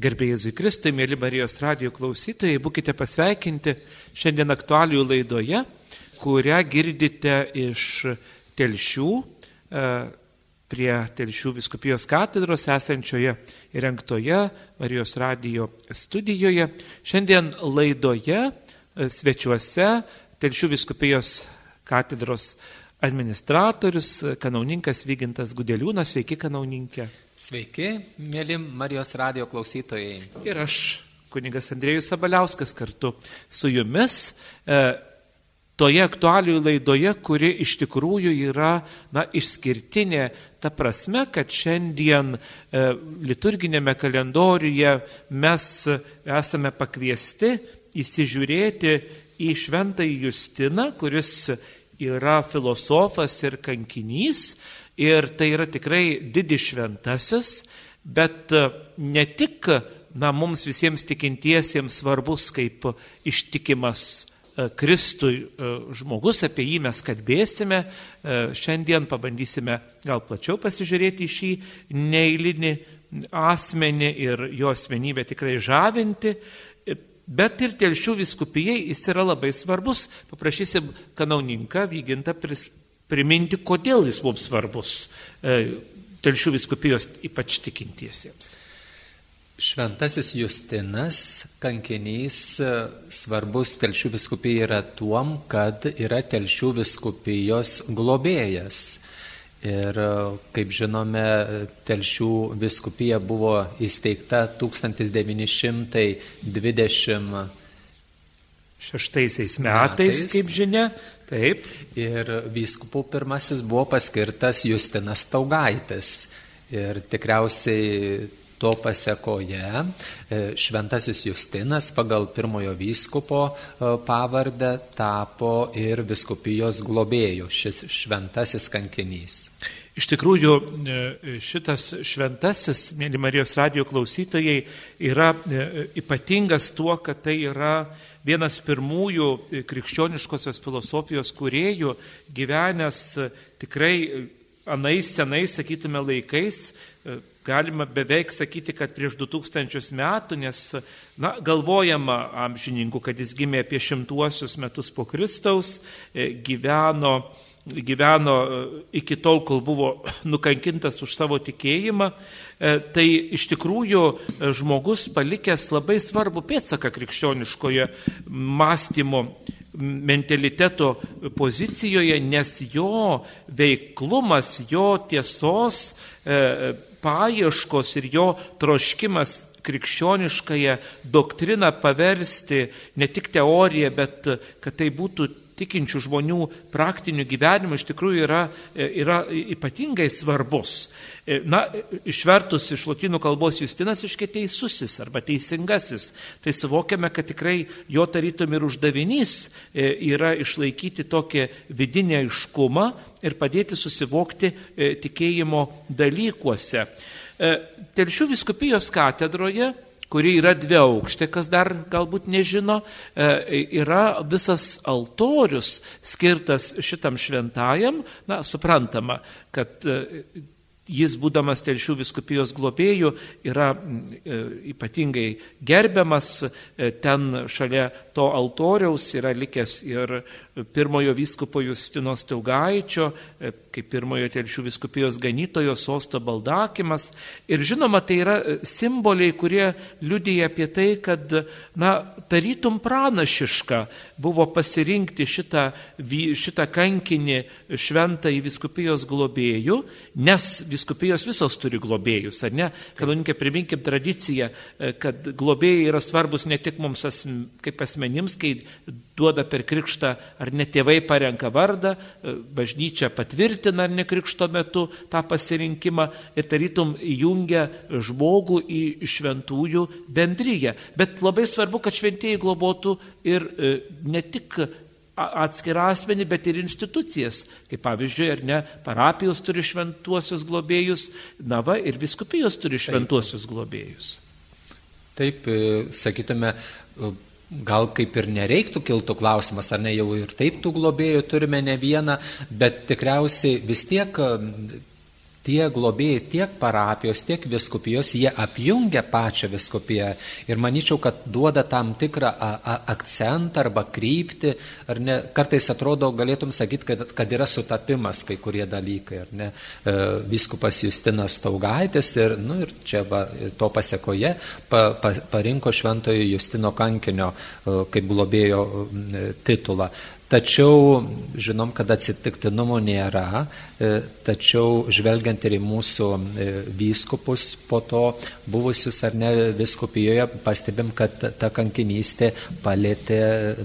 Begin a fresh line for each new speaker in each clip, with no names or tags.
Garbėjai Kristui, mėly Marijos radio klausytojai, būkite pasveikinti šiandien aktualių laidoje, kurią girdite iš telšių e, prie telšių viskupijos katedros esančioje įrengtoje Marijos radio studijoje. Šiandien laidoje e, svečiuose telšių viskupijos katedros administratorius, kanauninkas Vygintas Gudeliūnas. Sveiki, kanauninkė.
Sveiki, mėly Marijos radio klausytojai.
Ir aš, kunigas Andrėjus Sabaliauskas, kartu su jumis e, toje aktualių laidoje, kuri iš tikrųjų yra na, išskirtinė ta prasme, kad šiandien e, liturginėme kalendoriuje mes esame pakviesti įsižiūrėti į šventąjį Justiną, kuris yra filosofas ir kankinys ir tai yra tikrai didis šventasis, bet e, ne tik na, mums visiems tikintiesiems svarbus kaip ištikimas e, Kristui e, žmogus, apie jį mes kalbėsime, šiandien pabandysime gal plačiau pasižiūrėti į šį neįlinį asmenį ir jo asmenybę tikrai žavinti, Bet ir telšių viskupijai jis yra labai svarbus. Paprašysim kanauninką Vygintą priminti, kodėl jis mums svarbus e, telšių viskupijos ypač tikintiesiems.
Šventasis Justinas, kankinys, e, svarbus telšių viskupijai yra tuom, kad yra telšių viskupijos globėjas. Ir kaip žinome, Telšių viskupija buvo įsteigta 1926
metais, metais, kaip žinia. Taip.
Ir vyskupų pirmasis buvo paskirtas Justinas Taugaitis. Ir tikriausiai To pasiekoje e, šventasis Justinas pagal pirmojo vyskupo e, pavardę tapo ir viskupijos globėjų, šis šventasis kankinys.
Iš tikrųjų, e, šitas šventasis, mėly Marijos radio klausytojai, yra ypatingas tuo, kad tai yra vienas pirmųjų krikščioniškosios filosofijos kuriejų, gyvenęs tikrai anais senais, sakytume, laikais, galima beveik sakyti, kad prieš 2000 metų, nes na, galvojama amžininkų, kad jis gimė apie šimtuosius metus po Kristaus, e, gyveno, gyveno e, iki tol, kol buvo nukankintas už savo tikėjimą, e, tai iš tikrųjų žmogus palikęs labai svarbu pėtsaką krikščioniškoje mąstymo mentaliteto pozicijoje, nes jo veiklumas, jo tiesos paieškos ir jo troškimas krikščioniškąją doktriną paversti ne tik teoriją, bet kad tai būtų tikinčių žmonių praktiniu gyvenimu iš tikrųjų yra, yra ypatingai svarbus. Na, išvertus iš latinų kalbos Justinas iškiai teisusis arba teisingasis, tai suvokiame, kad tikrai jo tarytum ir uždavinys e, yra išlaikyti tokį vidinį aiškumą ir padėti susivokti e, tikėjimo dalykuose. E, Telšių viskupijos katedroje kuri yra dvi aukštė, kas dar galbūt nežino, e, yra visas altorius skirtas šitam šventajam, na, suprantama, kad e, jis, būdamas telšių viskupijos globėjų, yra e, ypatingai gerbiamas. Ten šalia to altoriaus yra likęs ir pirmojo vyskupo Justino Stiaugaičio, e, kaip pirmojo telšių viskupijos ganytojo sosto baldakimas. Ir žinoma, tai yra simboliai, kurie liudyja apie tai, kad, na, tarytum pranašiška buvo pasirinkti šitą, šitą kankinį šventą į viskupijos globėjų, nes viskupijos visos turi globėjus, ar ne? Kanoninkė, priminkim tradiciją, e, kad globėjai yra svarbus ne tik mums asm, kaip asmenims, kai duoda per krikštą, ar ne tėvai parenka vardą, e, bažnyčia patvirtina ar ne krikšto metu tą pasirinkimą ir tarytum jungia žmogų į šventųjų bendryje. Bet labai svarbu, kad šventieji globotų ir e, ne tik atskirą asmenį, bet ir institucijas. Kaip pavyzdžiui, ar ne, parapijos turi šventuosius globėjus, na va, ir viskupijos turi šventuosius globėjus.
Taip, e, sakytume, e, gal kaip ir nereiktų kiltų klausimas, ar ne jau ir taip tų globėjų turime ne vieną, bet tikriausiai vis tiek tie globėjai, tiek parapijos, tiek viskupijos, jie apjungia pačią viskupiją ir manyčiau, kad duoda tam tikrą a, a, akcentą arba kryptį, ar ne, kartais atrodo, galėtum sakyti, kad, kad yra sutapimas kai kurie dalykai, ar ne, e, viskupas Justinas Taugaitis ir, nu, ir čia va, to pasiekoje pa, pa, parinko šventojo Justino kankinio e, kaip globėjo titulą. Tačiau žinom, kad atsitiktinumo nėra, e, tačiau žvelgiant ir į mūsų e, vyskupus po to buvusius ar ne viskupijoje, pastebim, kad ta kankinystė palėtė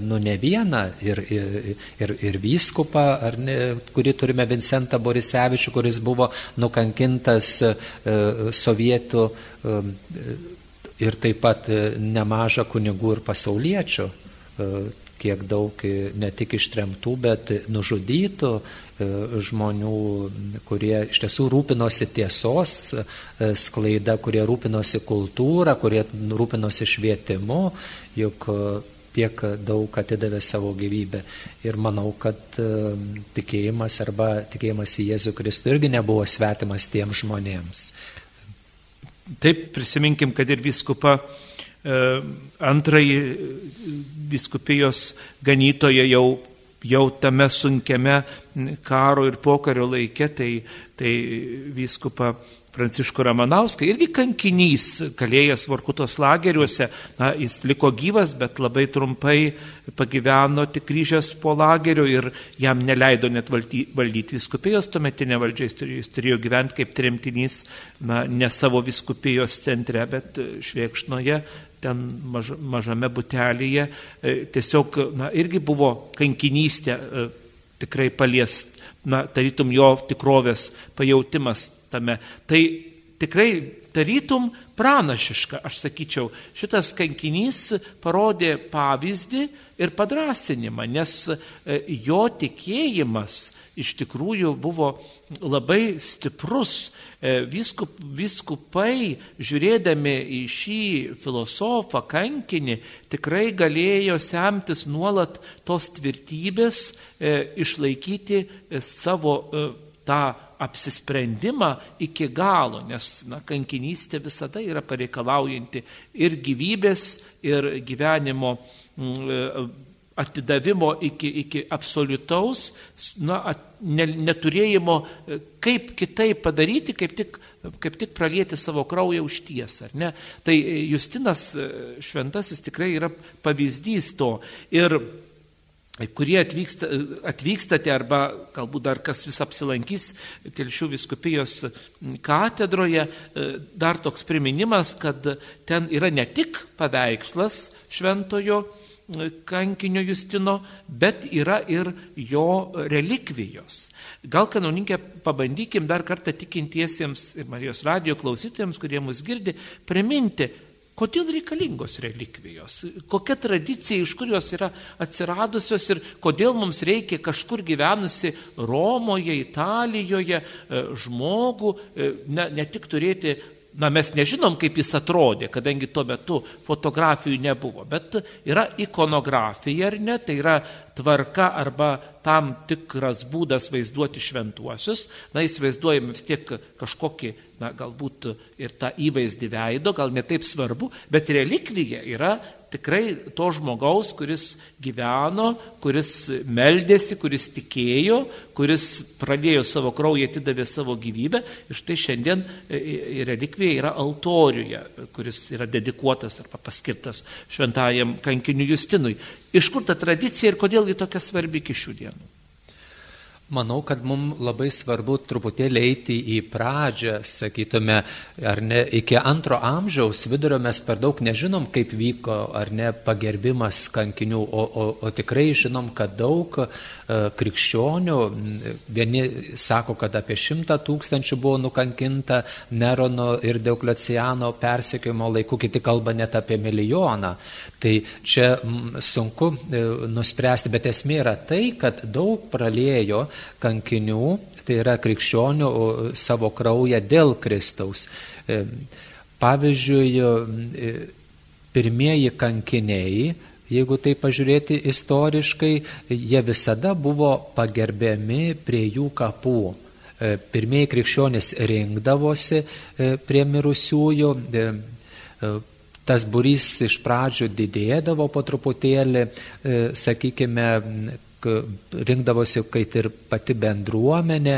nu ne vieną ir, ir, ir, ir vyskupą, ne, kurį turime Vincentą Borisevičių, kuris buvo nukankintas e, sovietų ir taip pat nemaža kunigų ir pasauliečių kiek daug ne tik ištremtų, bet nužudytų e, žmonių, kurie iš tiesų rūpinosi tiesos e, sklaida, kurie rūpinosi kultūrą, kurie rūpinosi švietimu, juk e, tiek daug atidavė savo gyvybę. Ir manau, kad tikėjimas arba tikėjimas į Jėzų Kristų irgi nebuvo svetimas tiems žmonėms.
Taip, prisiminkim, kad ir viskupa antrąjį viskupijos ganytoje jau, jau tame sunkiame karo ir pokario laike, tai, tai viskupa Pranciškų Ramanauską, irgi kankinys, kalėjęs Vorkutos lageriuose, na, jis liko gyvas, bet labai trumpai pagyveno tik grįžęs po lagerio ir jam neleido net valdyti viskupijos tuometinė valdžia, jis turėjo, jis turėjo gyventi kaip tremtinys, na, ne savo viskupijos centre, bet švėkšnoje, ten maž, mažame butelėje, e, tiesiog, na, irgi buvo kankinystė e, tikrai paliest, na, tarytum jo tikrovės pajautimas tame. Tai tikrai tarytum pranašiška, aš sakyčiau, šitas kankinys parodė pavyzdį ir padrasinimą, nes e, jo tikėjimas iš tikrųjų buvo labai stiprus. E, viskup, viskupai, žiūrėdami į šį filosofą, kankinį, tikrai galėjo semtis nuolat tos tvirtybės, e, išlaikyti savo tą apsisprendimą iki galo, nes na, kankinystė visada yra pareikalaujanti ir gyvybės, ir gyvenimo mm, e, atidavimo iki, iki absoliutaus, na, ne, neturėjimo, e, kaip kitaip padaryti, kaip tik, kaip tik pralieti savo kraują už tiesą. Tai Justinas e, Šventasis tikrai yra pavyzdys to. Ir kurie atvyksta, atvykstate arba galbūt dar kas vis apsilankys Telšių viskupijos katedroje, dar toks priminimas, kad ten yra ne tik paveikslas šventojo kankinio Justino, bet yra ir jo relikvijos. Gal kanoninkė pabandykim dar kartą tikintiesiems ir Marijos radio klausytėjams, kurie mus girdi, priminti, Kodėl reikalingos relikvijos? Kokia tradicija, iš kur jos yra atsiradusios ir kodėl mums reikia kažkur gyvenusi Romoje, Italijoje e, žmogų e, ne, ne tik turėti Na, mes nežinom, kaip jis atrodė, kadangi tuo metu fotografijų nebuvo, bet yra ikonografija, ar ne, tai yra tvarka arba tam tikras būdas vaizduoti šventuosius. Na, įsivaizduojame vis tiek kažkokį na, galbūt ir tą įvaizdį veido, gal netaip svarbu, bet relikvija yra tikrai to žmogaus, kuris gyveno, kuris meldėsi, kuris tikėjo, kuris pradėjo savo kraują, atidavė savo gyvybę. Ir štai šiandien e, e, relikvija yra altoriuje, kuris yra dedikuotas arba paskirtas šventajam kankiniu Justinui. Iš kur ta tradicija ir kodėl ji tokia svarbi iki šių dienų?
Manau, kad mums labai svarbu truputėlį eiti į pradžią, sakytume, ar ne, iki antro amžiaus vidurio mes per daug nežinom, kaip vyko, ar ne, pagerbimas kankinių, o, o, o tikrai žinom, kad daug e, krikščionių, vieni sako, kad apie šimtą tūkstančių buvo nukankinta Nerono ir Deukleciano persekiojimo laiku, kiti kalba net apie milijoną. Tai čia sunku e, nuspręsti, bet esmė yra tai, kad daug pralėjo kankinių, tai yra krikščionių savo kraują dėl Kristaus. E, pavyzdžiui, e, pirmieji kankiniai, jeigu tai pažiūrėti istoriškai, jie visada buvo pagerbiami prie jų kapų. pirmieji krikščionys rinkdavosi prie mirusiųjų, tas burys iš pradžių didėdavo po truputėlį, sakykime, rinkdavosi kaip ir pati bendruomenė,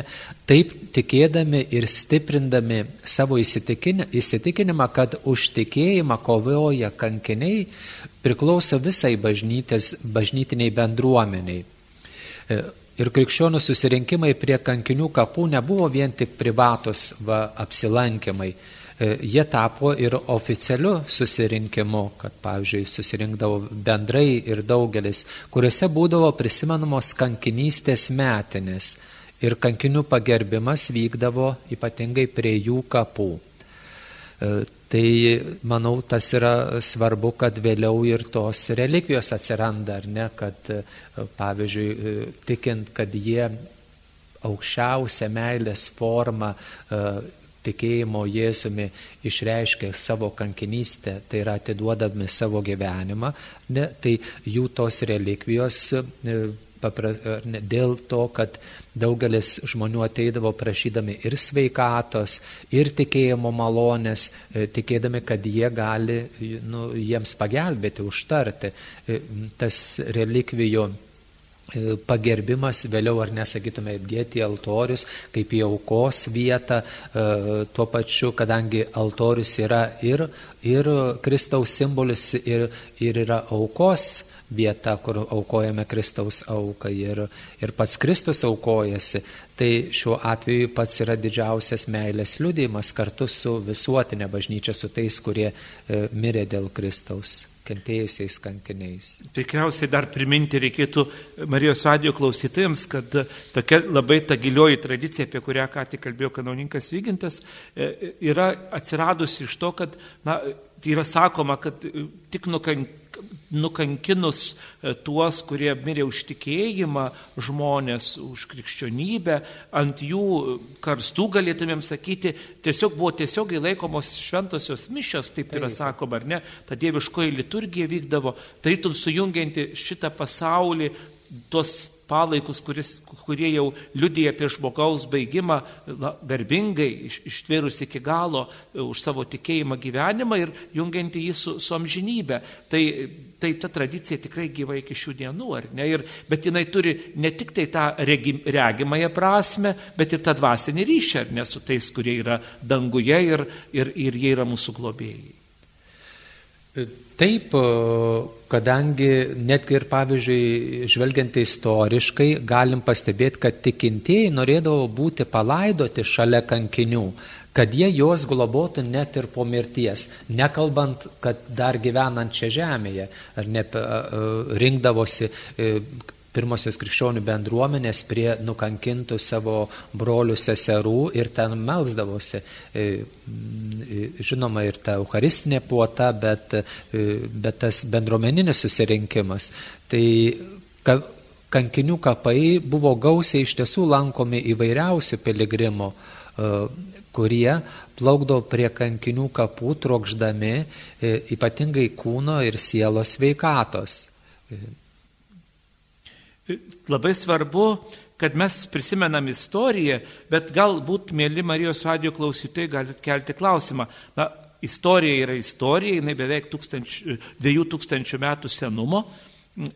taip tikėdami ir stiprindami savo įsitikinimą, kad už tikėjimą kovoja kankiniai, priklauso visai bažnytiniai bendruomeniai. E, ir krikščionių susirinkimai prie kankinių kapų nebuvo vien tik privatus va, apsilankimai. E, jie tapo ir oficialiu susirinkimu, kad, pavyzdžiui, susirinkdavo bendrai ir daugelis, kuriuose būdavo prisimenamos kankinystės metinės ir kankinių pagerbimas vykdavo ypatingai prie jų kapų. E, tai, manau, tas yra svarbu, kad vėliau ir tos relikvijos atsiranda, ar ne, kad, e, pavyzdžiui, tikint, kad jie aukščiausią meilės formą tikėjimo Jėzumi išreiškia savo kankinystę, tai yra atiduodami savo gyvenimą, ne, tai jų tos relikvijos e, papra, ne, dėl to, kad daugelis žmonių ateidavo prašydami ir sveikatos, ir tikėjimo malonės, e, tikėdami, kad jie gali nu, jiems pagelbėti, užtarti. E, tas relikvijų pagerbimas, vėliau ar nesakytume, dėti altorius kaip į aukos vietą, e, tuo pačiu, kadangi altorius yra ir, ir Kristaus simbolis, ir, ir yra aukos vieta, kur aukojame Kristaus auką ir, ir pats Kristus aukojasi, tai šiuo atveju pats yra didžiausias meilės liūdėjimas kartu su visuotinė bažnyčia, su tais, kurie e, mirė dėl Kristaus kentėjusiais kankiniais.
Tikriausiai dar priminti reikėtų Marijos radio klausytojams, kad tokia labai ta gilioji tradicija, apie kurią ką tik kalbėjo kanauninkas Vygintas, e, yra atsiradusi iš to, kad na, tai yra sakoma, kad tik nukank nukankinus e, tuos, kurie mirė už tikėjimą, žmonės už krikščionybę, ant jų karstų galėtumėm sakyti, tiesiog buvo tiesiogiai laikomos šventosios mišios, taip yra sakoma, ar ne, ta dieviškoji liturgija vykdavo, tarytum sujungianti šitą pasaulį, tuos palaikus, kuris, kurie jau liudija apie žmogaus baigimą na, garbingai, iš, ištvėrus iki galo e, už savo tikėjimą gyvenimą ir jungianti jį su, su amžinybė. Tai, tai ta tradicija tikrai gyva iki šių dienų, ar ne? Ir, bet jinai turi ne tik tai tą regi, regimąją prasme, bet ir tą dvasinį ryšį, ar ne, su tais, kurie yra danguje ir, ir, ir jie yra mūsų globėjai.
Taip, kadangi netgi ir pavyzdžiui, žvelgiant istoriškai, galim pastebėti, kad tikintieji norėdavo būti palaidoti šalia kankinių, kad jie juos globotų net ir po mirties, nekalbant, kad dar gyvenant čia žemėje, ar ne rinkdavosi pirmosios krikščionių bendruomenės prie nukankintų savo brolių seserų ir ten melzdavosi. E, žinoma, ir ta eucharistinė puota, bet, e, bet tas bendruomeninis susirinkimas. Tai kankinių kapai buvo gausiai iš tiesų lankomi įvairiausių piligrimų e, kurie plaukdavo prie kankinių kapų trokšdami ypatingai kūno ir sielos veikatos.
Labai svarbu, kad mes prisimenam istoriją, bet galbūt, mėly Marijos radio klausytojai, galite kelti klausimą. Na, istorija yra istorija, jinai beveik tūkstančių, dviejų tūkstančių metų senumo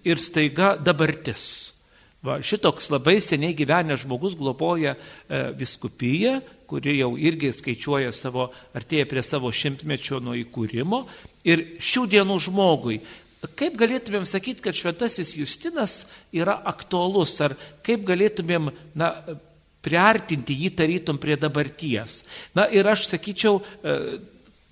ir staiga dabartis. Va, šitoks labai seniai gyvenęs žmogus globoja e, viskupiją, kuri jau irgi skaičiuoja savo, artėja prie savo šimtmečio nuo įkūrimo. Ir šių dienų žmogui Kaip galėtumėm sakyti, kad šventasis Justinas yra aktualus, ar kaip galėtumėm na, priartinti jį tarytum prie dabarties. Na ir aš sakyčiau, e,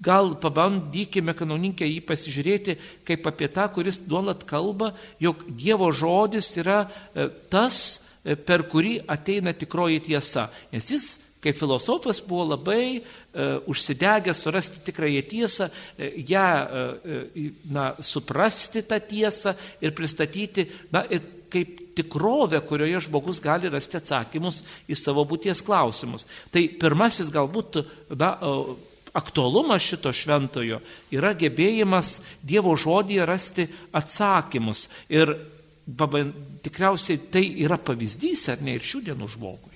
gal pabandykime kanoninkę jį pasižiūrėti kaip apie tą, kuris nuolat kalba, jog Dievo žodis yra e, tas, e, per kurį ateina tikroji tiesa. Nes jis kaip filosofas buvo labai uh, užsidegęs surasti tikrąją tiesą, uh, ją uh, na, suprasti tą tiesą ir pristatyti, na, ir kaip tikrovę, kurioje žmogus gali rasti atsakymus į savo būties klausimus. Tai pirmasis galbūt na, aktualumas šito šventojo yra gebėjimas Dievo žodėje rasti atsakymus. Ir tikriausiai tai yra pavyzdys, ar ne, ir šių dienų žmogui.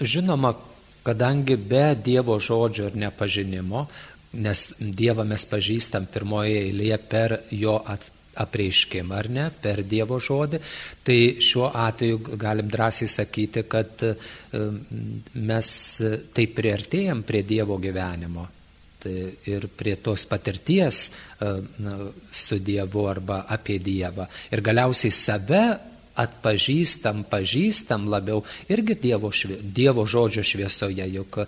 Žinoma, kadangi be Dievo žodžio ir nepažinimo, nes Dievą mes pažįstam pirmoje eilėje per jo apreiškimą, ar ne, per Dievo žodį, tai šiuo atveju galim drąsiai sakyti, kad mes taip priartėjom prie Dievo gyvenimo tai ir prie tos patirties su Dievu arba apie Dievą. Ir galiausiai save atpažįstam, pažįstam labiau irgi Dievo, švie, dievo žodžio šviesoje. Juk e,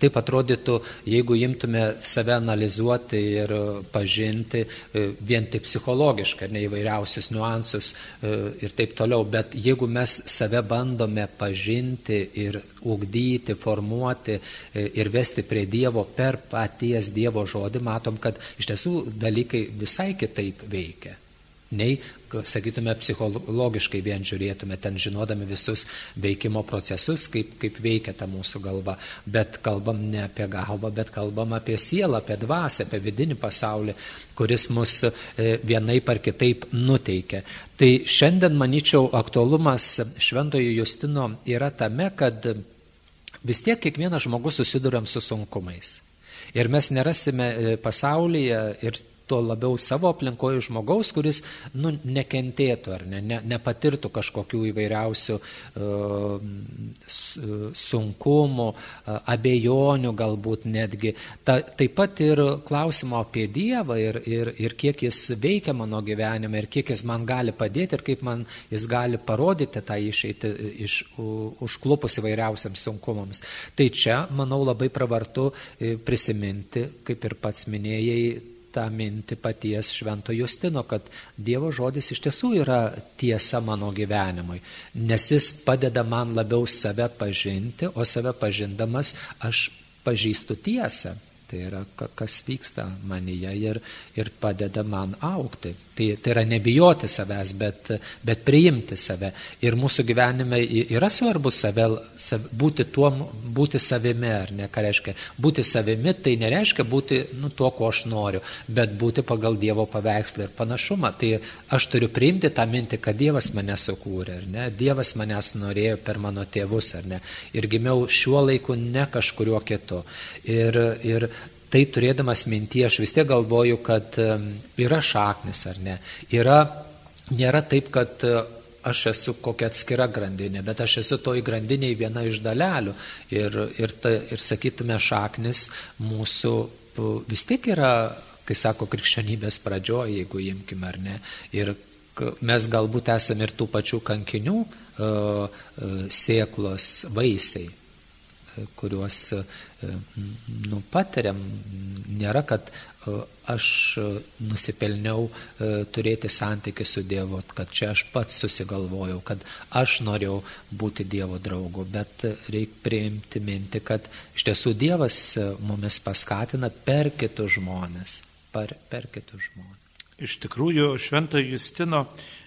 taip atrodytų, jeigu imtume save analizuoti ir pažinti e, vien tik psichologiškai, ne įvairiausius niuansus e, ir taip toliau, bet jeigu mes save bandome pažinti ir ugdyti, formuoti ir vesti prie Dievo per paties Dievo žodį, matom, kad iš tiesų dalykai visai kitaip veikia nei, sakytume, psichologiškai vien žiūrėtume, ten žinodami visus veikimo procesus, kaip, kaip veikia ta mūsų galva. Bet kalbam ne apie galvą, bet kalbam apie sielą, apie dvasę, apie vidinį pasaulį, kuris mus e, vienaip ar kitaip nuteikia. Tai šiandien, manyčiau, aktualumas Šventojo Justino yra tame, kad vis tiek kiekvienas žmogus susidurėm su sunkumais. Ir mes nerasime e, pasaulyje ir tuo labiau savo aplinkoje žmogaus, kuris nu, nekentėtų ar ne, ne, nepatirtų kažkokių įvairiausių uh, sunkumų, uh, abejonių galbūt netgi. Ta, taip pat ir klausimo apie Dievą ir, ir, ir kiek jis veikia mano gyvenime ir kiek jis man gali padėti ir kaip man jis gali parodyti tą išeitį iš užklupus įvairiausiams sunkumams. Tai čia, manau, labai pravartu e, prisiminti, kaip ir pats minėjai, tą mintį paties Švento Justino, kad Dievo žodis iš tiesų yra tiesa mano gyvenimui, nes jis padeda man labiau save pažinti, o save pažindamas aš pažįstu tiesą. Tai yra, kas vyksta manyje ir, ir padeda man aukti. Tai, tai yra nebijoti savęs, bet, bet priimti save. Ir mūsų gyvenime yra svarbu save, save, būti, tuo, būti savimi, ar ne, ką reiškia. Būti savimi tai nereiškia būti nu, tuo, ko aš noriu, bet būti pagal Dievo paveikslą ir panašumą. Tai aš turiu priimti tą mintį, kad Dievas mane sukūrė, ar ne, Dievas manęs norėjo per mano tėvus, ar ne. Ir gimiau šiuo laiku ne kažkurio kitu. Ir, ir tai turėdamas mintyje aš vis tiek galvoju, kad yra šaknis ar ne. Yra, nėra taip, kad e, aš esu kokia atskira grandinė, bet aš esu toj grandiniai viena iš dalelių. Ir, ir, ta, ir sakytume, šaknis mūsų vis tiek yra, kai sako, krikščionybės pradžioje, jeigu imkime ar ne. Ir mes galbūt esame ir tų pačių kankinių uh, uh, sėklos vaisiai kuriuos e, nu, patiriam, nėra, kad e, aš nusipelniau e, turėti santykių su Dievu, kad čia aš pats susigalvojau, kad aš norėjau būti Dievo draugu, bet reikia priimti minti, kad iš tiesų Dievas mumis paskatina per kitus žmonės, per, per kitus žmonės.
Iš tikrųjų, Šventojo Justino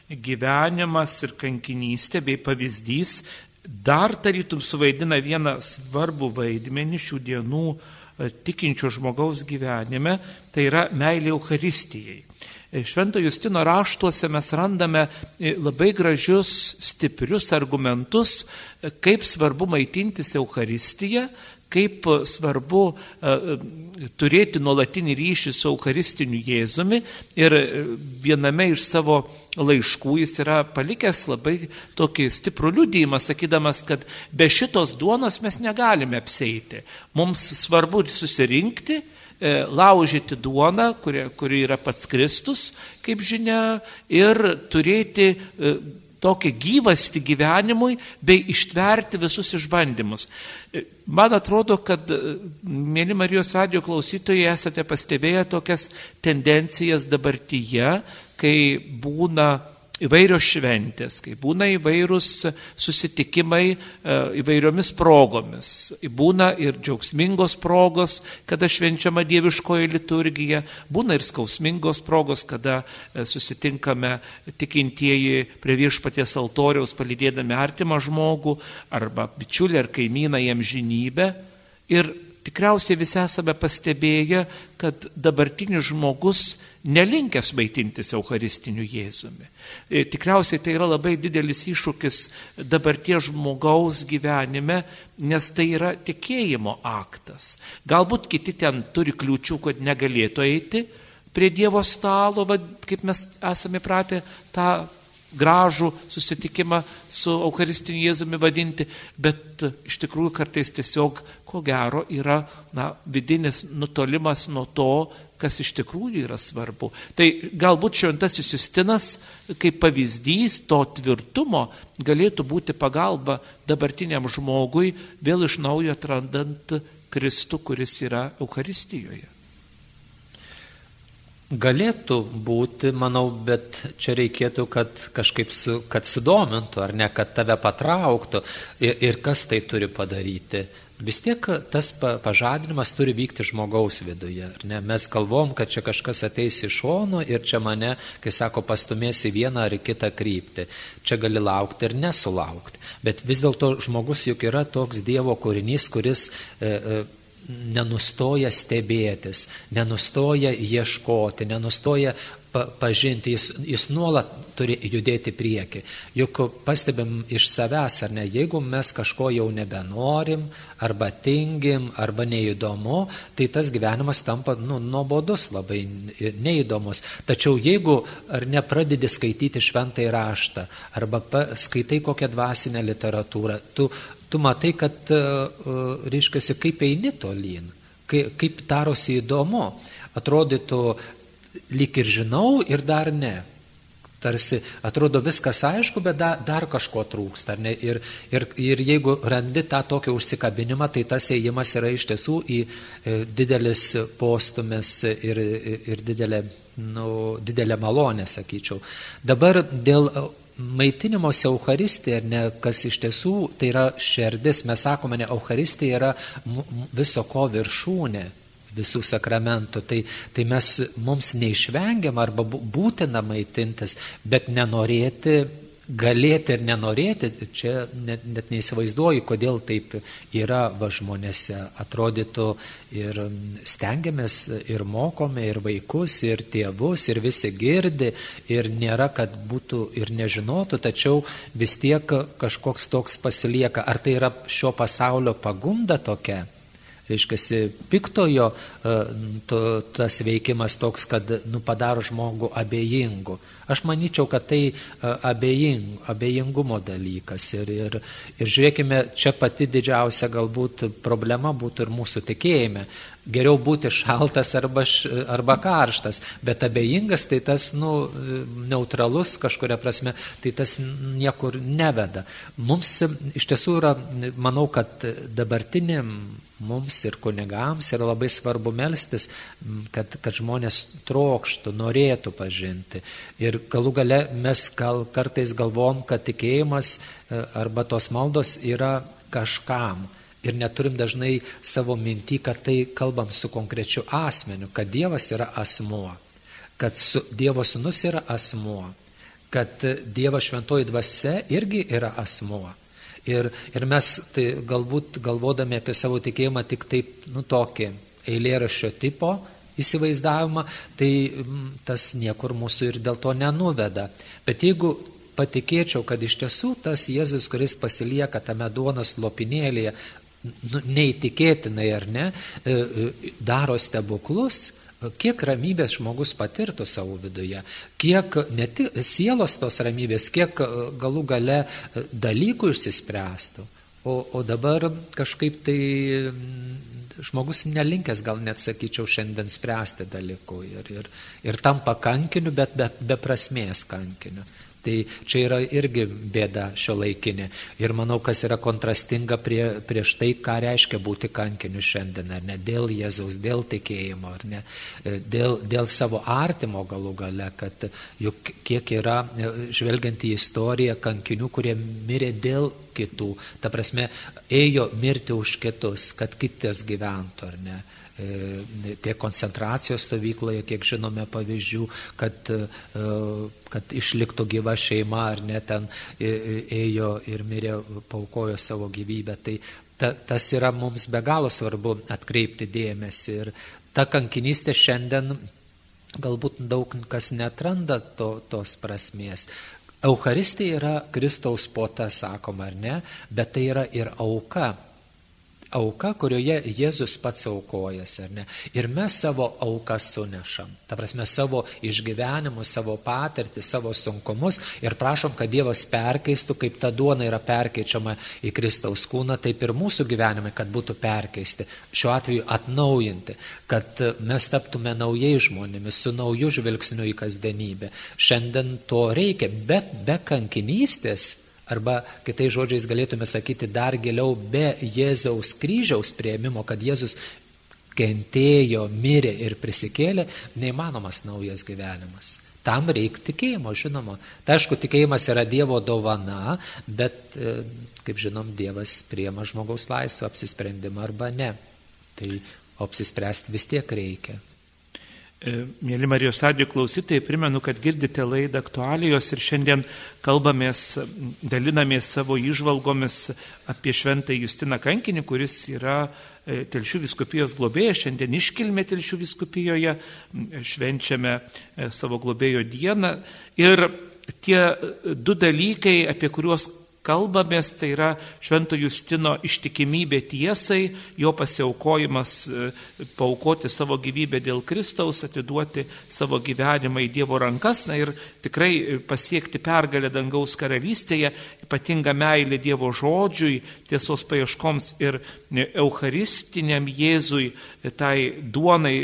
gyvenimas ir kankinystė bei pavyzdys dar tarytum suvaidina vieną svarbų vaidmenį šių dienų e, tikinčio žmogaus gyvenime, tai yra meilė Euharistijai. E, Švento Justino raštuose mes randame e, labai gražius, stiprius argumentus, kaip svarbu maitintis Euharistiją, kaip svarbu turėti nuolatinį ryšį su Eucharistiniu Jėzumi ir viename iš savo laiškų jis yra palikęs labai tokį stiprų liudėjimą, sakydamas, kad be šitos duonos mes negalime apseiti. Mums svarbu susirinkti, e, laužyti duoną, kuri, kuri yra pats Kristus, kaip žinia, ir turėti e, tokį gyvasti gyvenimui bei ištverti visus išbandymus. Man atrodo, kad, mėly Marijos radio klausytojai, esate pastebėję tokias tendencijas dabartyje, kai būna įvairios šventės, kai būna įvairūs susitikimai e, įvairiomis progomis. Būna ir džiaugsmingos progos, kada švenčiama dieviškoji liturgija, būna ir skausmingos progos, kada e, susitinkame tikintieji prie viešpaties altoriaus palydėdami artimą žmogų arba bičiulį ar kaimyną jam žinybę. Ir tikriausiai visi esame pastebėję, kad dabartinis žmogus nelinkęs maitintis Eucharistiniu Jėzumi. E, tikriausiai tai yra labai didelis iššūkis dabarties žmogaus gyvenime, nes tai yra tikėjimo aktas. Galbūt kiti ten turi kliūčių, kad negalėtų eiti prie Dievo stalo, va, kaip mes esame pratę tą gražų susitikimą su Eucharistiniu Jėzumi vadinti, bet iš tikrųjų kartais tiesiog, ko gero, yra na, vidinis nutolimas nuo to, kas iš tikrųjų yra svarbu. Tai galbūt šventasis Justinas kaip pavyzdys to tvirtumo galėtų būti pagalba dabartiniam žmogui vėl iš naujo atrandant Kristų, kuris yra Eucharistijoje.
Galėtų būti, manau, bet čia reikėtų, kad kažkaip su, kad sudomintų, ar ne, kad tave patrauktų ir, ir kas tai turi padaryti. Vis tiek tas pažadinimas turi vykti žmogaus viduje. Mes galvom, kad čia kažkas ateis iš šono ir čia mane, kai sako, pastumėsi vieną ar kitą kryptį. Čia gali laukti ir nesulaukti. Bet vis dėlto žmogus juk yra toks Dievo kūrinys, kuris e, e, nenustoja stebėtis, nenustoja ieškoti, nenustoja pa, pažinti, jis, jis nuolat turi judėti prieki. Juk pastebim iš savęs, ar ne, jeigu mes kažko jau nebenorim, arba tingim, arba neįdomu, tai tas gyvenimas tampa nu, nuobodus, labai neįdomus. Tačiau jeigu ar nepradedi skaityti šventąjį raštą, arba skaitai kokią dvasinę literatūrą, tu tu matai, kad, e, e, reiškia, kaip eini tolyn, kaip darosi įdomu. Atrodytų, lyg ir žinau ir dar ne. Tarsi atrodo viskas aišku, bet da, dar kažko trūksta. Ir, ir, ir jeigu randi tą tokį užsikabinimą, tai tas ėjimas yra iš tiesų į e, didelis postumis ir, ir didelė, nu, didelė malonė, sakyčiau. Dabar dėl maitinimosi Euharistija, ne, kas iš tiesų tai yra šerdis, mes sakome, ne, Euharistija yra viso ko viršūnė visų sakramentų. Tai, tai mes, mums neišvengiam arba būtina maitintis, bet nenorėti galėti ir nenorėti, čia net, net neįsivaizduoju, kodėl taip yra va žmonėse. Atrodytų ir stengiamės ir mokome ir vaikus, ir tėvus, ir visi girdi, ir nėra, kad būtų ir nežinotų, tačiau vis tiek kažkoks toks pasilieka. Ar tai yra šio pasaulio pagunda tokia? Reiškia, piktojo e, to, tas veikimas toks, kad nu, padaro žmogų abejingu. Aš manyčiau, kad tai e, abejing, abejingumo dalykas. Ir, ir, ir žiūrėkime, čia pati didžiausia galbūt problema būtų ir mūsų tikėjime. Geriau būti šaltas arba, arba karštas, bet abejingas tai tas nu, neutralus kažkuria prasme, tai tas niekur neveda. Mums iš tiesų yra, manau, kad dabartiniam mums ir kunigams yra labai svarbu melstis, kad, kad žmonės trokštų, norėtų pažinti. Ir galų gale mes gal kartais galvom, kad tikėjimas e, arba tos maldos yra kažkam. Ir neturim dažnai savo mintį, kad tai kalbam su konkrečiu asmeniu, kad Dievas yra asmuo, kad su, Dievo sunus yra asmuo, kad Dievo šventoji dvasia irgi yra asmuo. Ir, ir mes tai galbūt galvodami apie savo tikėjimą tik taip, nu, tokį eilėraščio tipo įsivaizdavimą, tai tas niekur mūsų ir dėl to nenuveda. Bet jeigu patikėčiau, kad iš tiesų tas Jėzus, kuris pasilieka tame duonos lopinėlėje, nu, neįtikėtinai ar ne, e, e, daro stebuklus, kiek ramybės žmogus patirtų savo viduje, kiek ne tik sielos tos ramybės, kiek e, galų gale dalykų išsispręstų. O, o dabar kažkaip tai žmogus nelinkęs, gal net sakyčiau, šiandien spręsti dalykų ir, ir, ir tampa kankiniu, bet be, be prasmės kankiniu. Tai čia yra irgi bėda šio laikinė. Ir manau, kas yra kontrastinga prie, prieš tai, ką reiškia būti kankiniu šiandien, ar ne, dėl Jėzaus, dėl tikėjimo, ar ne, dėl, dėl savo artimo galų gale, kad juk kiek yra, žvelgiant į istoriją, kankinių, kurie mirė dėl kitų, ta prasme, ėjo mirti už kitus, kad kitas gyventų, ar ne. E, tiek koncentracijos stovykloje, kiek žinome pavyzdžių, kad, e, kad išliktų gyva šeima ar ne ten ėjo ir mirė, paukojo savo gyvybę. Tai ta, tas yra mums be galo svarbu atkreipti dėmesį. Ir ta kankinystė šiandien galbūt daug kas netranda to, tos prasmės. Euharistija yra Kristaus pota, sakoma, ar ne, bet tai yra ir auka auka, kurioje Jėzus pats aukojasi, ar ne? Ir mes savo auką sunešam. Ta prasme, savo išgyvenimus, savo patirtį, savo sunkumus ir prašom, kad Dievas perkeistų, kaip ta duona yra perkeičiama į Kristaus kūną, taip ir mūsų gyvenimai, kad būtų perkeisti. Šiuo atveju atnaujinti, kad mes taptume naujai žmonėmis, su nauju žvilgsniu į kasdienybę. Šiandien to reikia, bet be kankinystės Arba kitais žodžiais galėtume sakyti dar giliau be Jėzaus kryžiaus prieimimo, kad Jėzus kentėjo, mirė ir prisikėlė, neįmanomas naujas gyvenimas. Tam reikia tikėjimo, žinoma. Tai aišku, tikėjimas yra Dievo dovana, bet, e, kaip žinom, Dievas priema žmogaus laisvą apsisprendimą arba ne. Tai apsispręsti vis tiek reikia.
E, mėly Marijos radijo klausytojai, primenu, kad girdite laidą aktualijos ir šiandien kalbamės, dalinamės savo išvalgomis apie šventą Justiną Kankinį, kuris yra e, Telšių viskupijos globėjas. Šiandien iškilmė Telšių viskupijoje, švenčiame e, savo globėjo dieną. Ir tie du dalykai, apie kuriuos kalbamės, tai yra Švento Justino ištikimybė tiesai, jo pasiaukojimas, e, paukoti savo gyvybę dėl Kristaus, atiduoti savo gyvenimą į Dievo rankas na, ir tikrai pasiekti pergalę dangaus karalystėje, ypatinga meilė Dievo žodžiui, tiesos paieškoms ir Eucharistiniam Jėzui, tai duonai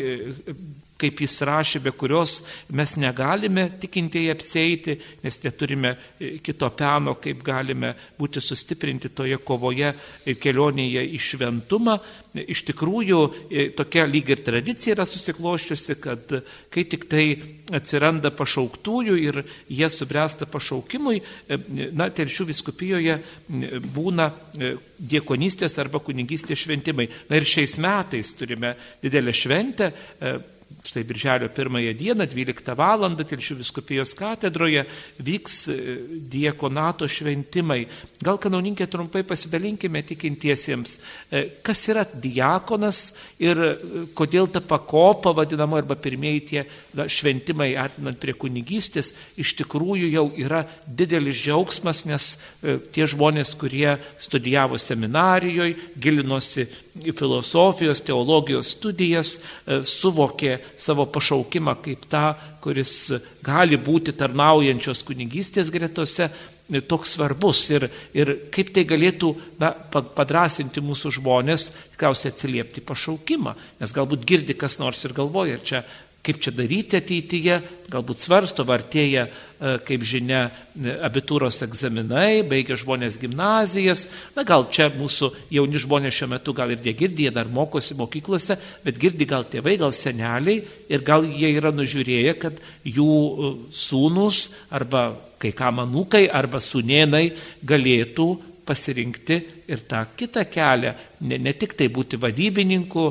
kaip jis rašė, be kurios mes negalime tikintieji apseiti, nes neturime e, kito peno, kaip galime būti sustiprinti toje kovoje ir kelionėje į šventumą. Iš tikrųjų, e, tokia lyg ir tradicija yra susikloščiusi, kad kai tik tai atsiranda pašauktųjų ir jie subręsta pašaukimui, e, na, telšių viskupijoje būna diekonystės arba kunigystės šventimai. Na ir šiais metais turime didelę šventę štai birželio pirmąją dieną, 12 val. Tilšių viskupijos katedroje vyks e, diekonato šventimai. Gal kanauninkė trumpai pasidalinkime tikintiesiems, e, kas yra diakonas ir e, kodėl ta pakopa vadinama arba pirmieji tie na, šventimai artinant prie kunigystės iš tikrųjų jau yra didelis džiaugsmas, nes tie žmonės, kurie studijavo seminarijoje, gilinosi filosofijos, teologijos studijas, suvokė savo pašaukimą kaip tą, kuris gali būti tarnaujančios kunigystės gretose, toks svarbus. Ir, ir kaip tai galėtų na, padrasinti mūsų žmonės, tikriausiai atsiliepti pašaukimą, nes galbūt girdi kas nors ir galvoja, čia kaip čia daryti ateityje, galbūt svarsto, vartėja, e, kaip žinia, e, abitūros egzaminai, baigia žmonės gimnazijas, na gal čia mūsų jauni žmonės šiuo metu gal ir jie girdi, jie dar mokosi mokyklose, bet girdi gal tėvai, gal seneliai ir gal jie yra nužiūrėję, kad jų e, sūnus arba kai kam anūkai arba sunėnai galėtų pasirinkti ir tą kitą kelią, ne, ne tik tai būti vadybininku,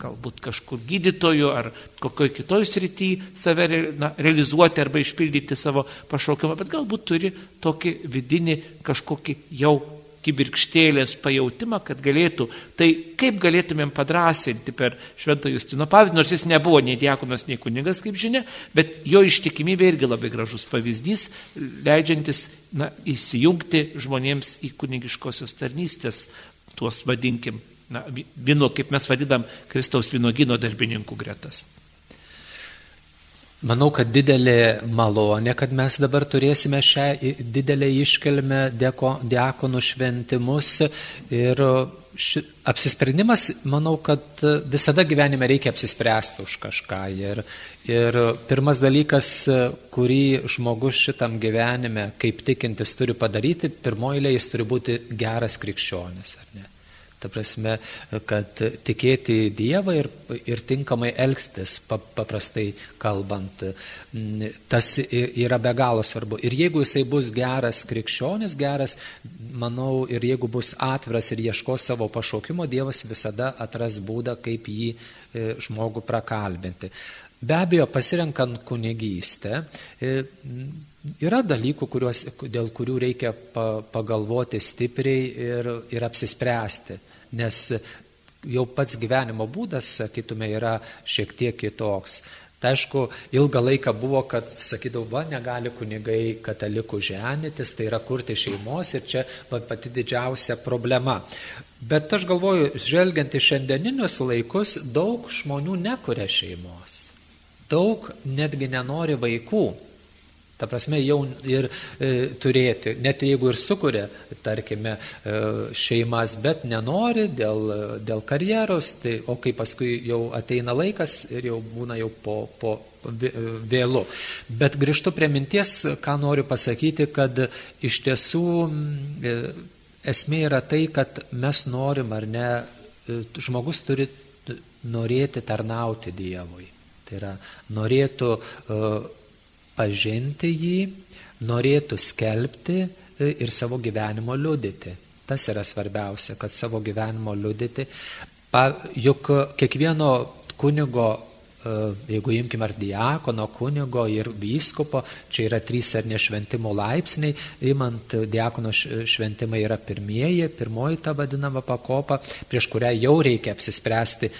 galbūt kažkur gydytoju ar kokioj kitoj srity save na, realizuoti arba išpildyti savo pašaukimą, bet galbūt turi tokį vidinį kažkokį jau kibirkštėlės pajūtimą, kad galėtų. Tai kaip galėtumėm padrasinti per Švento Justino pavyzdį, nors jis nebuvo nei diakonas, nei kunigas, kaip žinia, bet jo ištikimybė irgi labai gražus pavyzdys, leidžiantis na, įsijungti žmonėms į kunigiškosios tarnystės, tuos vadinkim, na, vino, kaip mes vadinam, Kristaus vynogino darbininkų gretas.
Manau, kad didelė malonė, kad mes dabar turėsime šią didelę iškelmę diakonų šventimus ir ši, apsisprendimas, manau, kad visada gyvenime reikia apsispręsti už kažką. Ir, ir pirmas dalykas, kurį žmogus šitam gyvenime, kaip tikintis, turi padaryti, pirmoji jis turi būti geras krikščionis, ar ne? Ta prasme, kad tikėti Dievą ir, ir tinkamai elgstis, paprastai kalbant, tas yra be galo svarbu. Ir jeigu jisai bus geras krikščionis, geras, manau, ir jeigu bus atviras ir ieškos savo pašaukimo, Dievas visada atras būdą, kaip jį e, žmogų prakalbinti. Be abejo, pasirenkant kunigystę, e, yra dalykų, kuriuos, dėl kurių reikia pagalvoti stipriai ir, ir apsispręsti, nes jau pats gyvenimo būdas, sakytume, yra šiek tiek kitoks. Tai aišku, ilgą laiką buvo, kad sakydavo, va, negali kunigai katalikų ženytis, tai yra kurti šeimos ir čia va, pati didžiausia problema. Bet aš galvoju, žvelgiant į šiandieninius laikus, daug žmonių nekuria šeimos. Daug netgi nenori vaikų. Ta prasme, jau ir e, turėti, net jeigu ir sukuria, tarkime, e, šeimas, bet nenori dėl, dėl karjeros, tai, o kai paskui jau ateina laikas ir jau būna jau po, po vėlu. Bet grįžtu prie minties, ką noriu pasakyti, kad iš tiesų e, esmė yra tai, kad mes norim ar ne, e, žmogus turi norėti tarnauti Dievui. Tai yra, norėtų uh, pažinti jį, norėtų skelbti e, ir savo gyvenimo liudyti. Tas yra svarbiausia, kad savo gyvenimo liudyti. Pa, juk kiekvieno kunigo, e, jeigu imkime ar diakono, kunigo ir vyskupo, čia yra trys ar nešventimo laipsniai, imant diakono šventimai yra pirmieji, pirmoji ta vadinama pakopa, prieš kurią jau reikia apsispręsti,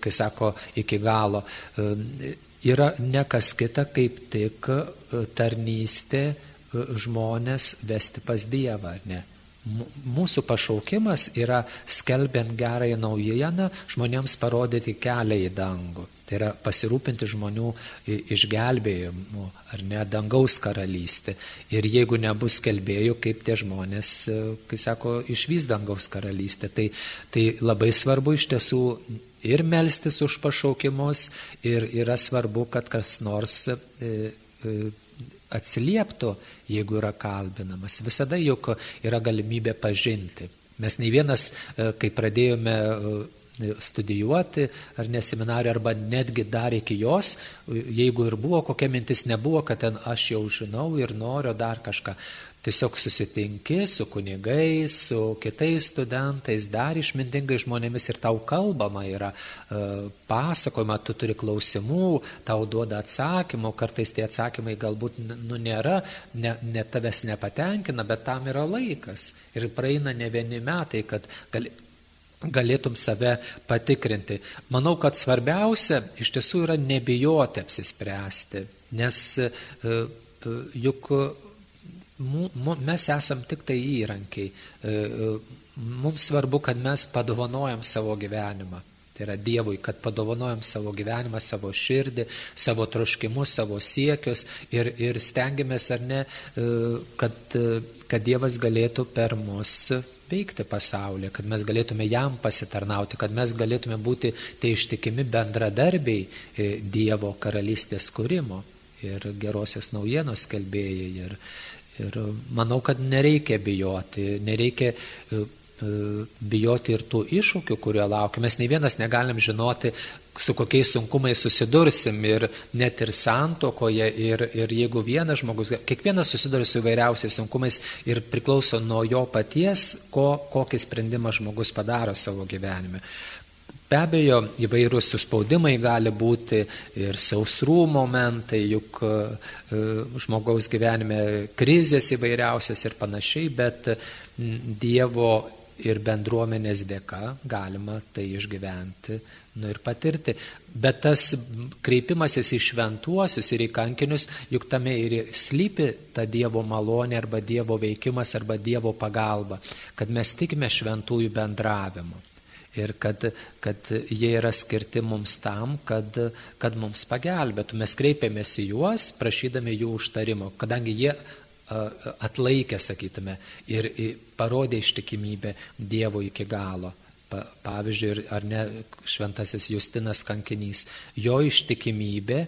kai sako, iki galo e, yra ne kas kita kaip tik e, tarnystė e, žmonės vesti pas Dievą, ar ne? Mūsų pašaukimas yra skelbiant gerąją naujieną žmonėms parodyti kelią į dangų. Tai yra pasirūpinti žmonių išgelbėjimu ar ne dangaus karalystė. Ir jeigu nebus skelbėjų, kaip tie žmonės, e, kai sako, išvys dangaus karalystė. Tai, tai labai svarbu iš tiesų ir melstis už pašaukimus, ir yra svarbu, kad kas nors e, e, atsilieptų, jeigu yra kalbinamas. Visada juk yra galimybė pažinti. Mes nei vienas, e, kai pradėjome studijuoti ar ne seminariją, arba netgi dar iki jos, jeigu ir buvo kokia mintis, nebuvo, kad ten aš jau žinau ir noriu dar kažką. Tiesiog susitinki su kunigais, su kitais studentais, dar išmintingai žmonėmis ir tau kalbama yra e, pasakojama, tu turi klausimų, tau duoda atsakymų, kartais tie atsakymai galbūt nu, nėra, ne, ne tavęs nepatenkina, bet tam yra laikas. Ir praeina ne vieni metai, kad gali, galėtum save patikrinti. Manau, kad svarbiausia iš tiesų yra nebijoti apsispręsti, nes e, juk mes esam tik tai įrankiai. E, e, mums svarbu, kad mes padovanojam savo gyvenimą. Tai yra Dievui, kad padovanojam savo gyvenimą, savo širdį, savo troškimus, savo siekius ir, ir stengiamės ar ne, e, kad, kad Dievas galėtų per mus veikti pasaulyje, kad mes galėtume jam pasitarnauti, kad mes galėtume būti tai ištikimi bendradarbiai Dievo karalystės kūrimo ir gerosios naujienos kelbėjai. Ir, Ir manau, kad nereikia bijoti, nereikia e, e, bijoti ir tų iššūkių, kurie laukia. Mes nei vienas negalim žinoti, su kokiais sunkumais susidursim ir net ir santokoje, ir, ir jeigu vienas žmogus, kiekvienas susiduria su įvairiausiais sunkumais ir priklauso nuo jo paties, ko, kokį sprendimą žmogus padaro savo gyvenime. Be abejo, įvairūs suspaudimai gali būti ir sausrų momentai, juk e, žmogaus gyvenime krizės įvairiausias ir panašiai, bet Dievo ir bendruomenės dėka galima tai išgyventi nu, ir patirti. Bet tas kreipimasis į šventuosius ir į kankinius, juk tame ir slypi ta Dievo malonė arba Dievo veikimas arba Dievo pagalba, kad mes tikime šventųjų bendravimu ir kad, kad jie yra skirti mums tam, kad, kad mums pagelbėtų. Mes kreipiamės į juos, prašydami jų užtarimo, kadangi jie atlaikė, sakytume, ir parodė ištikimybę Dievo iki galo. Pavyzdžiui, ar ne šventasis Justinas kankinys, jo ištikimybė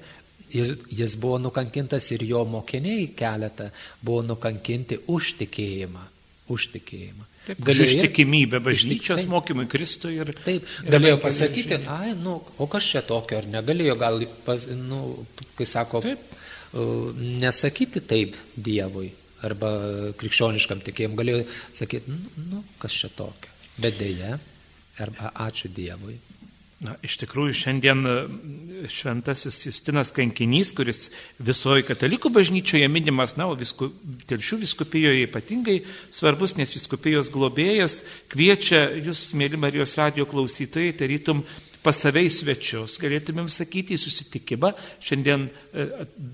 Jis, jis buvo nukankintas ir jo mokiniai keletą buvo nukankinti už tikėjimą. Už tikėjimą.
Taip, galėjo ištikimybė bažnyčios taip, mokymui Kristui ir...
Taip, ir galėjo pasakyti, ai, nu, o kas čia tokio, ar negalėjo gal, pas, nu, kai sako, taip. nesakyti taip Dievui arba krikščioniškam tikėjimui, galėjo sakyti, nu, nu, kas čia tokio. Bet dėja, arba ačiū Dievui.
Na, iš tikrųjų, šiandien e, šventasis Justinas Kankinys, kuris visoje katalikų bažnyčioje minimas, na, o visku, telšių viskupijoje ypatingai svarbus, nes viskupijos globėjas kviečia jūs, mėly Marijos radio klausytojai, tarytum pas save į svečius, galėtumėm sakyti, į susitikimą. Šiandien e,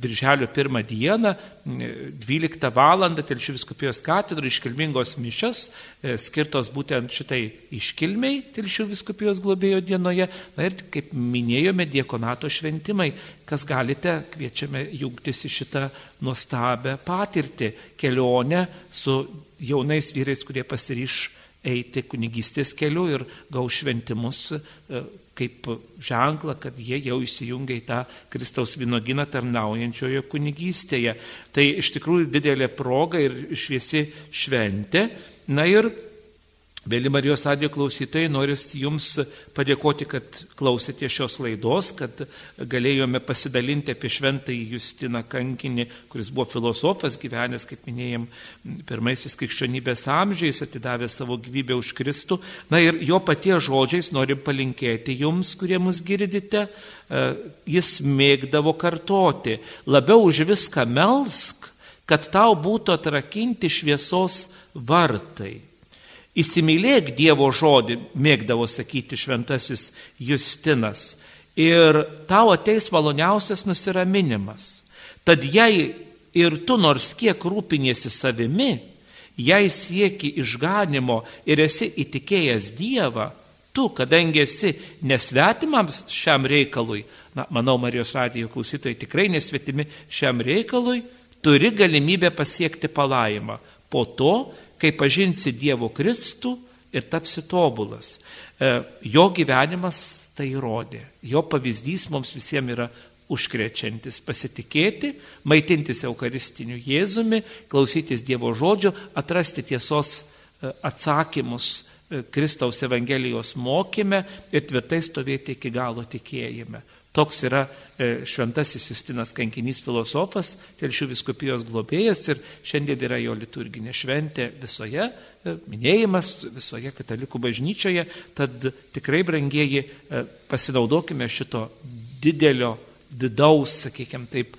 birželio pirmą dieną, 12 val. Telšių viskupijos katedrų iškilmingos mišas, e, skirtos būtent šitai iškilmiai Telšių viskupijos globėjo dienoje. Na ir kaip minėjome, diekonato šventimai, kas galite, kviečiame jungtis į šitą nuostabę patirtį, kelionę su jaunais vyrais, kurie pasiryš eiti kunigystės keliu ir gau šventimus e, kaip ženklą, kad jie jau įsijungia į tą Kristaus vynoginą tarnaujančioje kunigystėje. Tai iš tikrųjų didelė proga ir šviesi šventė. Na ir Vėli Marijos radio klausytojai, noriu Jums padėkoti, kad klausėte šios laidos, kad galėjome pasidalinti apie šventąjį Justiną Kankinį, kuris buvo filosofas gyvenęs, kaip minėjom, pirmaisiais krikščionybės amžiais, atidavęs savo gyvybę už Kristų. Na ir jo paties žodžiais norim palinkėti Jums, kurie mus girdite, e, jis mėgdavo kartoti, labiau už viską melsk, kad tau būtų atrakinti šviesos vartai Įsimylėk Dievo žodį, mėgdavo sakyti šventasis Justinas, ir tau ateis maloniausias nusiraminimas. Tad jei ir tu nors kiek rūpiniesi savimi, jei sieki išganimo ir esi įtikėjęs Dievą, tu, kadangi esi nesvetimams šiam reikalui, na, manau, Marijos radijo klausytojai tikrai nesvetimi šiam reikalui, turi galimybę pasiekti palaimą po to, kai pažinsi Dievo Kristų ir tapsi tobulas. E, jo gyvenimas tai įrodė. Jo pavyzdys mums visiems yra užkrečiantis pasitikėti, maitintis Eucharistiniu Jėzumi, klausytis Dievo žodžio, atrasti tiesos e, atsakymus e, Kristaus Evangelijos mokyme ir tvirtai stovėti iki galo tikėjime. Toks yra e, šventasis Justinas kankinys filosofas, telšių viskupijos globėjas ir šiandien yra jo liturginė šventė visoje, e, minėjimas visoje katalikų bažnyčioje. Tad tikrai, brangieji, e, pasinaudokime šito didelio, didaus, sakykime taip,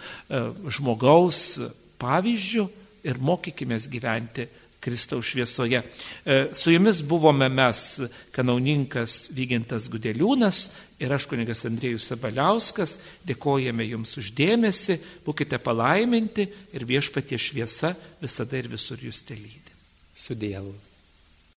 žmogaus pavyzdžių ir mokykime gyventi Kristaus šviesoje. E, su jumis buvome mes, kanauninkas Vygintas Gudeliūnas ir aš kunigas Andrėjus Sabaliauskas. Dėkojame jums uždėmesi, būkite palaiminti ir viešpatie šviesa visada ir visur jūs telydė.
Su Dievu.